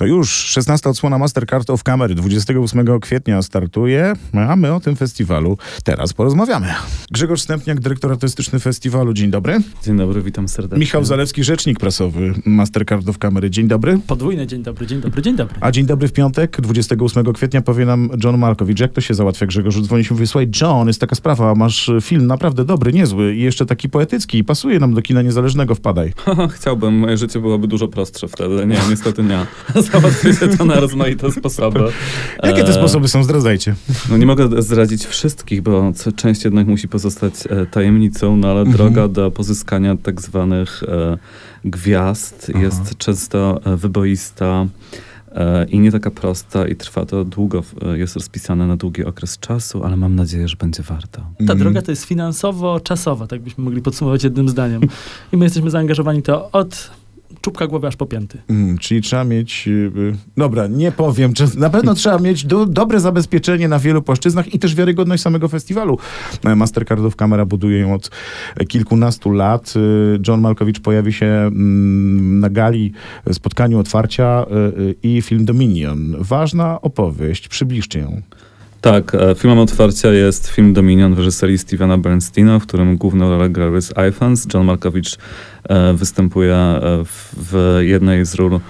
To już 16 odsłona Mastercard of Camera 28 kwietnia startuje, a my o tym festiwalu teraz porozmawiamy. Grzegorz Stępniak, dyrektor artystyczny festiwalu. Dzień dobry. Dzień dobry, witam serdecznie. Michał Zalewski, rzecznik prasowy Mastercard of Camera. Dzień dobry. Podwójny dzień dobry, dzień dobry, dzień dobry. A dzień dobry w piątek, 28 kwietnia powie nam John Markowicz. Jak to się załatwia, Grzegorz? Dzwoni się mówi, słuchaj, John, jest taka sprawa, masz film naprawdę dobry, niezły i jeszcze taki poetycki i pasuje nam do kina niezależnego, wpadaj. Chciałbym, moje życie byłoby dużo prostsze wtedy. Nie, niestety nie. Załatwi się to na rozmaite sposoby. Jakie te E, sposoby są? Zdradzajcie. No nie mogę zdradzić wszystkich, bo część jednak musi pozostać e, tajemnicą, no ale Mhm. droga do pozyskania tak zwanych e, gwiazd Aha. jest często wyboista i nie taka prosta i trwa to długo, jest rozpisane na długi okres czasu, ale mam nadzieję, że będzie warto. Ta Mhm. droga to jest finansowo-czasowa, tak byśmy mogli podsumować jednym zdaniem. I my jesteśmy zaangażowani to od czubka głowy aż po pięty. Mm, czyli trzeba mieć. y, dobra, nie powiem. Czy, na pewno trzeba mieć do, dobre zabezpieczenie na wielu płaszczyznach i też wiarygodność samego festiwalu. E, Mastercardów Kamera buduje ją od e, kilkunastu lat. Y, John Malkowicz pojawi się mm, na gali e, spotkaniu otwarcia y, y, i film Dominion. Ważna opowieść. Przybliżcie ją. Tak, e, filmem otwarcia jest film Dominion w reżyserii Stevena Bernsteina, w którym główną rolę gra Rhys Ifans. John Malkowicz e, występuje e, w, jednej z ról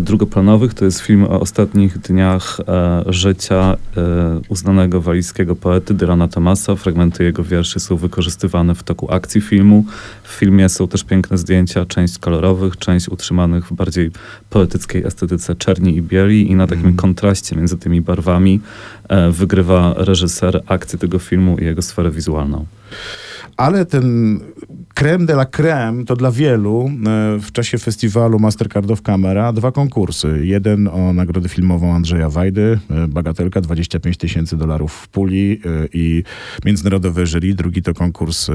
drugoplanowych. To jest film o ostatnich dniach e, życia e, uznanego walijskiego poety Dylana Thomasa. Fragmenty jego wierszy są wykorzystywane w toku akcji filmu. W filmie są też piękne zdjęcia, część kolorowych, część utrzymanych w bardziej poetyckiej estetyce czerni i bieli i na takim Mhm. kontraście między tymi barwami e, wygrywa reżyser akcję tego filmu i jego sferę wizualną. Ale ten creme de la creme to dla wielu e, w czasie festiwalu Mastercard of Camera dwa konkursy. Jeden o nagrodę filmową Andrzeja Wajdy, e, bagatelka 25 tysięcy dolarów w puli e, i międzynarodowe jury. Drugi to konkurs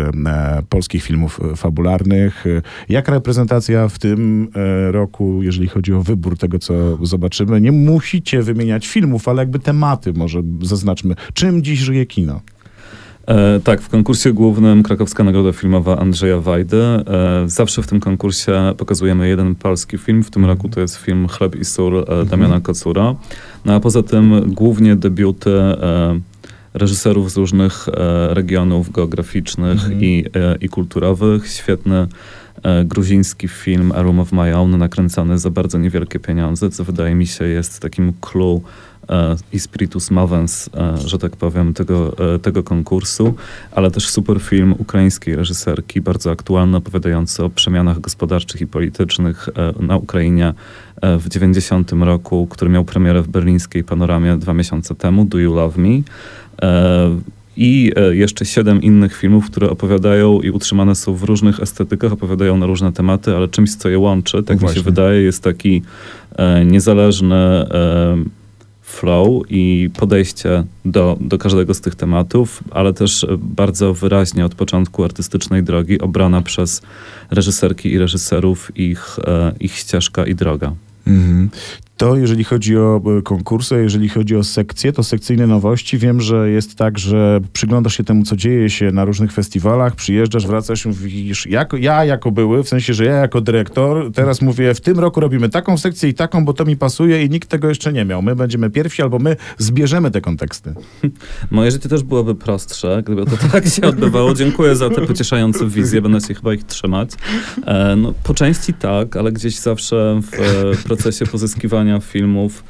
polskich filmów fabularnych. Jaka reprezentacja w tym roku, jeżeli chodzi o wybór tego, co zobaczymy? Nie musicie wymieniać filmów, ale jakby tematy może zaznaczmy. Czym dziś żyje kino? E, tak, w konkursie głównym Krakowska Nagroda Filmowa Andrzeja Wajdy. E, zawsze w tym konkursie pokazujemy jeden polski film. W tym roku to jest film Chleb i sól e, Damiana Kocura. No a poza tym głównie debiuty e, reżyserów z różnych e, regionów geograficznych Mhm. i, e, i kulturowych. Świetny gruziński film A Room of My Own, nakręcony za bardzo niewielkie pieniądze, co wydaje mi się jest takim clue e, i spiritus movens, e, że tak powiem, tego, e, tego konkursu, ale też super film ukraińskiej reżyserki, bardzo aktualny, opowiadający o przemianach gospodarczych i politycznych e, na Ukrainie e, w 90 roku, który miał premierę w berlińskiej panoramie dwa miesiące temu, Do You Love Me? I e, jeszcze siedem innych filmów, które opowiadają i utrzymane są w różnych estetykach, opowiadają na różne tematy, ale czymś, co je łączy, tak mi Właśnie. się wydaje, jest taki e, niezależny e, flow i podejście do, do każdego z tych tematów, ale też e, bardzo wyraźnie od początku artystycznej drogi obrana przez reżyserki i reżyserów ich, e, ich ścieżka i droga. Mhm. To jeżeli chodzi o e, konkursy, jeżeli chodzi o sekcje, to sekcyjne nowości. Wiem, że jest tak, że przyglądasz się temu, co dzieje się na różnych festiwalach, przyjeżdżasz, wracasz mówisz, ja jako były, w sensie, że ja jako dyrektor, teraz mówię, w tym roku robimy taką sekcję i taką, bo to mi pasuje i nikt tego jeszcze nie miał. My będziemy pierwsi albo my zbierzemy te konteksty. Moje życie też byłoby prostsze, gdyby to tak się odbywało. Dziękuję za te pocieszające wizje, będę się chyba ich trzymać. E, no, po części tak, ale gdzieś zawsze w e, procesie pozyskiwania filmów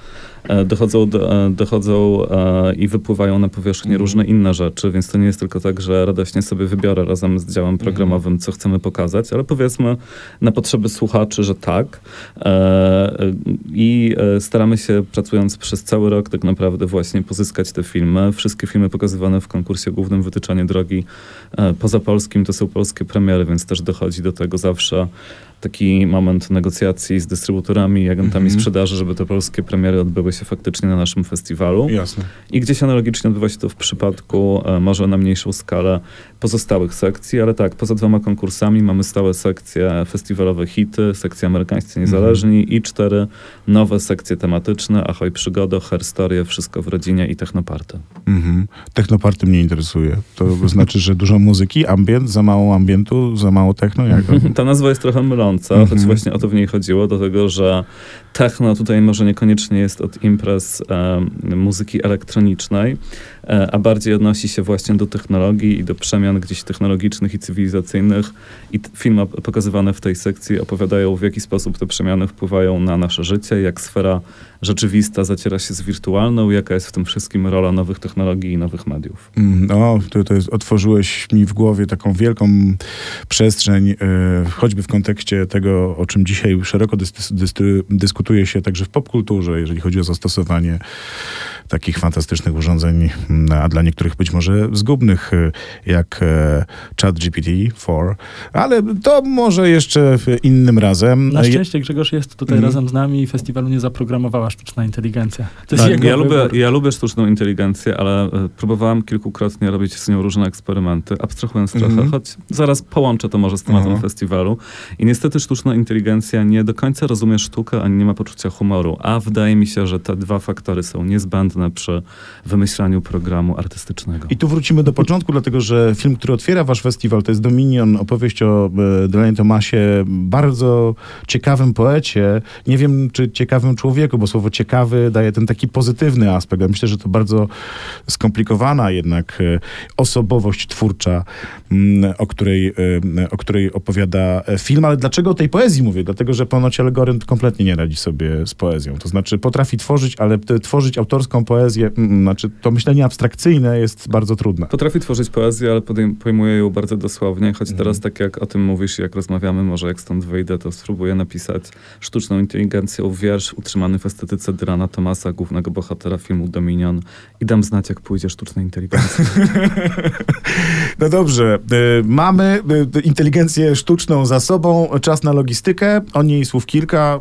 e, dochodzą, do, e, dochodzą e, i wypływają na powierzchnię różne inne rzeczy, więc to nie jest tylko tak, że radośnie sobie wybiorę razem z działem programowym, co chcemy pokazać, ale powiedzmy na potrzeby słuchaczy, że tak. I staramy się, pracując przez cały rok, tak naprawdę właśnie pozyskać te filmy. Wszystkie filmy pokazywane w konkursie głównym Wytyczanie Drogi poza polskim to są polskie premiery, więc też dochodzi do tego zawsze taki moment negocjacji z dystrybutorami i agentami Mhm. sprzedaży, żeby te polskie premiery odbyły się faktycznie na naszym festiwalu. Jasne. I gdzieś analogicznie odbywa się to w przypadku, e, może na mniejszą skalę, pozostałych sekcji, ale tak, poza dwoma konkursami mamy stałe sekcje festiwalowe hity, sekcje amerykańscy niezależni i cztery nowe sekcje tematyczne, Ahoj Przygodo, Herstorie, Wszystko w rodzinie i Technoparty. Mhm. Technoparty mnie interesuje. To znaczy, że dużo muzyki, ambient, za mało ambientu, za mało techno? Jak? Ta nazwa jest trochę myląca. interesująca, Mhm. choć właśnie o to w niej chodziło, do tego, że techno tutaj może niekoniecznie jest od imprez e, muzyki elektronicznej, a bardziej odnosi się właśnie do technologii i do przemian gdzieś technologicznych i cywilizacyjnych. I filmy pokazywane w tej sekcji opowiadają, w jaki sposób te przemiany wpływają na nasze życie, jak sfera rzeczywista zaciera się z wirtualną, jaka jest w tym wszystkim rola nowych technologii i nowych mediów. Mm, No, to, to jest, otworzyłeś mi w głowie taką wielką przestrzeń, e, choćby w kontekście tego, o czym dzisiaj szeroko dys, dys, dyskutuje się także w popkulturze, jeżeli chodzi o zastosowanie takich fantastycznych urządzeń, a dla niektórych być może zgubnych, e, jak e, ChatGPT-4, ale to może jeszcze innym razem. Na Je- szczęście Grzegorz jest tutaj Mhm. razem z nami i festiwalu nie zaprogramowała sztuczna inteligencja. To jest Tak, jego ja, lubię, ja lubię sztuczną inteligencję, ale e, próbowałem kilkukrotnie robić z nią różne eksperymenty, abstrahując trochę, Mhm. choć zaraz połączę to może z tematem Aha. festiwalu. I niestety sztuczna inteligencja nie do końca rozumie sztukę, ani nie ma poczucia humoru, a wydaje mi się, że te dwa faktory są niezbędne przy wymyślaniu programu artystycznego. I tu wrócimy do początku, dlatego że film, który otwiera wasz festiwal, to jest Dominion, opowieść o e, Delanie Tomasie, bardzo ciekawym poecie. Nie wiem, czy ciekawym człowieku, bo słowo ciekawy daje ten taki pozytywny aspekt. Ja myślę, że to bardzo skomplikowana jednak e, osobowość twórcza, mm, o której, e, o której opowiada film. Ale dlaczego o tej poezji mówię? Dlatego, że ponoć Algorytm kompletnie nie radzi sobie z poezją. To znaczy potrafi tworzyć, ale tworzyć autorską poezję, mm, znaczy to myślenie abstrakcyjne jest bardzo trudne. Potrafi tworzyć poezję, ale podejm- pojmuje ją bardzo dosłownie, choć Mhm. teraz tak jak o tym mówisz, jak rozmawiamy, może jak stąd wyjdę, to spróbuję napisać sztuczną inteligencją wiersz utrzymany w estetyce Dylana Thomasa, głównego bohatera filmu Dominion i dam znać, jak pójdzie sztuczna inteligencja. No dobrze, y, mamy y, inteligencję sztuczną za sobą, czas na logistykę, o niej słów kilka.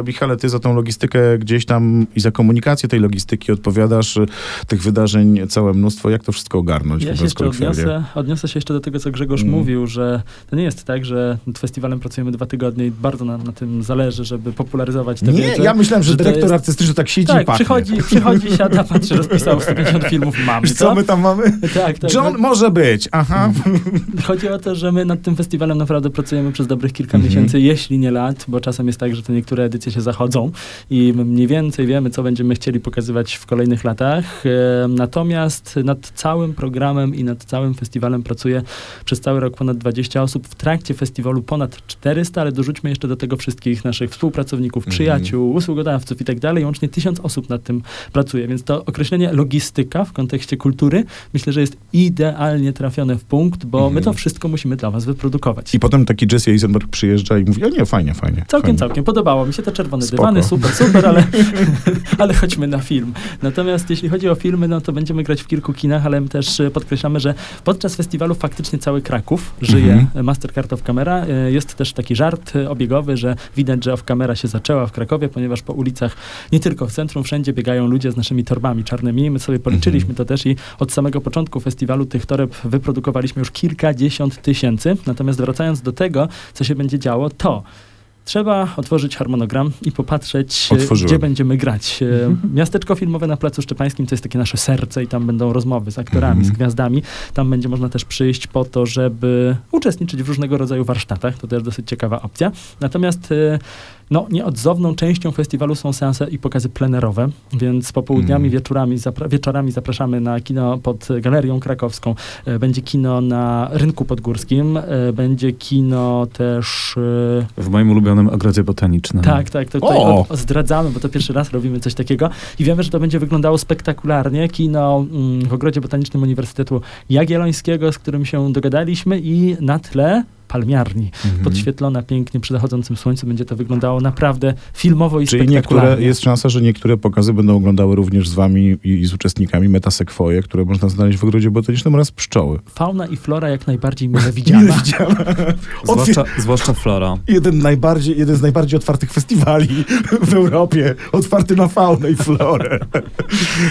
Y, Michale, ty za tą logistykę gdzieś tam i za komunikację tej logistyki odpowiadasz, y, tych wydarzeń całe mnóstwo. Jak to wszystko ogarnąć? Ja się jeszcze odniosę, odniosę się jeszcze do tego, co Grzegorz Mm. mówił, że to nie jest tak, że nad festiwalem pracujemy dwa tygodnie i bardzo nam na tym zależy, żeby popularyzować tę Nie, wiedzę. ja myślałem, że, że to dyrektor jest- artystyczny tak siedzi i Tak, pachnie. przychodzi, przychodzi, siada, patrzy, rozpisał 150 filmów, mamy co my tam mamy? Tak, tak. John może być, aha. Chodzi o to, że my nad tym festiwalem naprawdę pracujemy przez dobrych kilka Mhm. miesięcy, jeśli nie lat, bo czasem jest tak, że te niektóre edycje się zachodzą i my mniej więcej wiemy, co będziemy chcieli pokazywać w kolejnych latach. E, Natomiast nad całym programem i nad całym festiwalem pracuje przez cały rok ponad 20 osób. W trakcie festiwalu ponad 400, ale dorzućmy jeszcze do tego wszystkich naszych współpracowników, Mhm. przyjaciół, usługodawców i tak dalej. Łącznie tysiąc osób nad tym pracuje, więc to określenie logistyka w kontekście kultury myślę, że jest idealnie trafione w punkt, bo my Mhm. to wszystko musimy dla was wyprodukować. I potem taki Jesse Eisenberg przyjeżdża i mówi, o nie, fajnie, fajnie. Całkiem, fajnie. całkiem. Podobało mi się te czerwone Spoko. dywany, super, super, ale, ale chodźmy na film. Natomiast jeśli chodzi o filmy, no to będziemy grać w kilku kinach, ale my też e, podkreślamy, że podczas festiwalu faktycznie cały Kraków żyje Mhm. Mastercard of Camera. E, Jest też taki żart e, obiegowy, że widać, że of Camera się zaczęła w Krakowie, ponieważ po ulicach, nie tylko w centrum, wszędzie biegają ludzie z naszymi torbami czarnymi. My sobie policzyliśmy Mhm. to też i od samego początku festiwalu tych toreb wyprodukowaliśmy już kilkadziesiąt tysięcy. Natomiast wracając do tego, co się będzie działo, to Trzeba otworzyć harmonogram i popatrzeć, e, Otworzyłem. gdzie będziemy grać. E, Miasteczko filmowe na Placu Szczepańskim to jest takie nasze serce i tam będą rozmowy z aktorami, Mhm. z gwiazdami. Tam będzie można też przyjść po to, żeby uczestniczyć w różnego rodzaju warsztatach. To też dosyć ciekawa opcja. Natomiast e, no, nieodzowną częścią festiwalu są seanse i pokazy plenerowe, więc popołudniami, Mhm. wieczorami, zapra- wieczorami zapraszamy na kino pod Galerią Krakowską. Będzie kino na Rynku Podgórskim, będzie kino też... W moim ulubionym ogrodzie botanicznym. tak, tak, to tutaj O! zdradzamy, bo to pierwszy raz robimy coś takiego i wiemy, że to będzie wyglądało spektakularnie. Kino mm, w Ogrodzie Botanicznym Uniwersytetu Jagiellońskiego, z którym się dogadaliśmy i na tle palmiarni, Mhm. podświetlona pięknie przy zachodzącym słońcu. Będzie to wyglądało naprawdę filmowo i Czyli niektóre, spektakularnie. jest szansa, że niektóre pokazy będą oglądały również z wami i, i z uczestnikami metasekwoje, które można znaleźć w ogrodzie botanicznym oraz pszczoły. Fauna i flora jak najbardziej mile widziana. widziałem. Zwłaszcza, zwłaszcza Flora. Jeden, najbardziej, jeden z najbardziej otwartych festiwali w Europie. Otwarty na faunę i florę.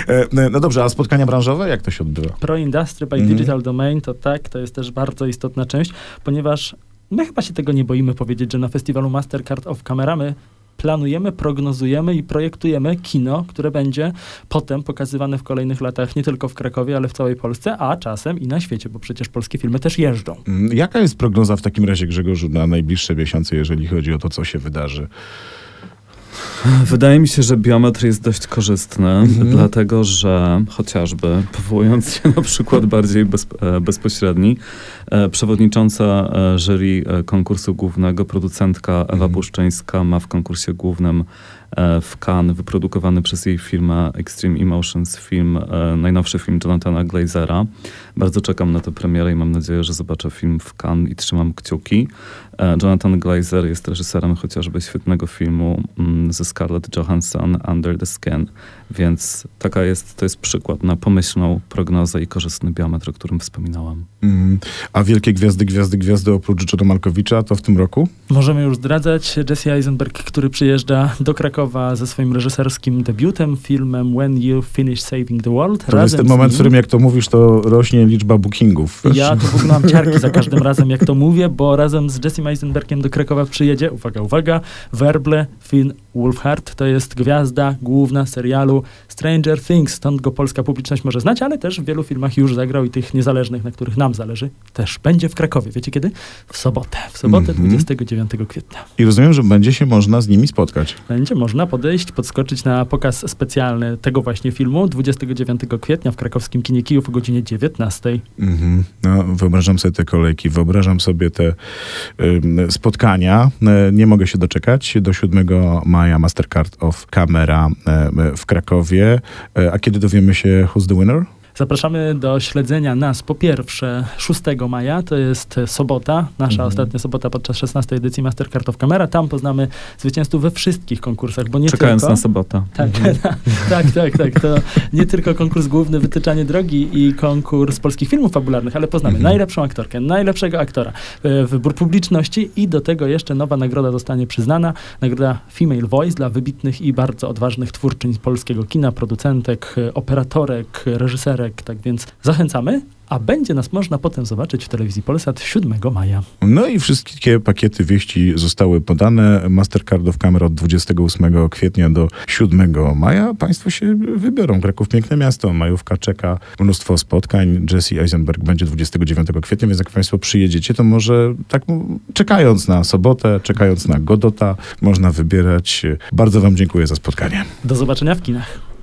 E, no dobrze, a spotkania branżowe? Jak to się odbywa? Pro Industry by Mhm. Digital Domain to tak, to jest też bardzo istotna część, ponieważ my chyba się tego nie boimy powiedzieć, że na festiwalu Mastercard of Camera my planujemy, prognozujemy i projektujemy kino, które będzie potem pokazywane w kolejnych latach nie tylko w Krakowie, ale w całej Polsce, a czasem i na świecie, bo przecież polskie filmy też jeżdżą. Mm, Jaka jest prognoza w takim razie, Grzegorzu, na najbliższe miesiące, jeżeli chodzi o to, co się wydarzy? Wydaje mi się, że biometr jest dość korzystny, Mhm. dlatego że chociażby powołując się na przykład bardziej bez, e, bezpośredni, e, przewodnicząca e, jury konkursu głównego, producentka Ewa Mhm. Puszczyńska ma w konkursie głównym w Cannes wyprodukowany przez jej firmę Extreme Emotions film, e, najnowszy film Jonathana Glazera. Bardzo czekam na tę premierę i mam nadzieję, że zobaczę film w Cannes i trzymam kciuki. E, Jonathan Glazer jest reżyserem chociażby świetnego filmu mm, ze Scarlett Johansson Under the Skin, więc taka jest, to jest przykład na pomyślną prognozę i korzystny biometr, o którym wspominałam. Mm, A wielkie gwiazdy, gwiazdy, gwiazdy oprócz Johna Malkowicza to w tym roku? Możemy już zdradzać. Jesse Eisenberg, który przyjeżdża do Krakowa ze swoim reżyserskim debiutem, filmem When You Finish Saving the World. To jest ten moment, w którym jak to mówisz, to rośnie liczba bookingów. wiesz? Ja to w ogóle mam ciarki za każdym razem, jak to mówię, bo razem z Jessim Eisenbergiem do Krakowa przyjedzie, uwaga, uwaga, Werble Finn Wolfhard. To jest gwiazda główna serialu Stranger Things, stąd go polska publiczność może znać, ale też w wielu filmach już zagrał i tych niezależnych, na których nam zależy, też będzie w Krakowie. Wiecie kiedy? W sobotę. W sobotę Mhm. 29 kwietnia. I rozumiem, że będzie się można z nimi spotkać. Będzie można podejść, podskoczyć na pokaz specjalny tego właśnie filmu 29 kwietnia w krakowskim kinie Kijów o godzinie 19. Mhm. No, wyobrażam sobie te kolejki, wyobrażam sobie te ym, spotkania. E, Nie mogę się doczekać. Do 7 maja Mastercard of Camera e, w Krakowie. E, A kiedy dowiemy się Who's the Winner? Zapraszamy do śledzenia nas po pierwsze 6 maja, to jest sobota, nasza Mhm. ostatnia sobota podczas 16 edycji Mastercard of Camera. Tam poznamy zwycięzców we wszystkich konkursach, bo nie Czekając tylko... na sobotę. Tak, tak, tak, tak. To nie tylko konkurs główny Wytyczanie Drogi i konkurs polskich filmów fabularnych, ale poznamy Mhm. najlepszą aktorkę, najlepszego aktora, e, wybór publiczności i do tego jeszcze nowa nagroda zostanie przyznana. Nagroda Female Voice dla wybitnych i bardzo odważnych twórczyń polskiego kina, producentek, e, operatorek, reżyserek. Tak więc zachęcamy, a będzie nas można potem zobaczyć w telewizji Polsat 7 maja. No i wszystkie pakiety wieści zostały podane. Mastercard of Camera od 28 kwietnia do 7 maja. Państwo się wybiorą. Kraków piękne miasto, majówka czeka, mnóstwo spotkań. Jesse Eisenberg będzie 29 kwietnia, więc jak Państwo przyjedziecie, to może tak czekając na sobotę, czekając na Godota, można wybierać. Bardzo Wam dziękuję za spotkanie. Do zobaczenia w kinach.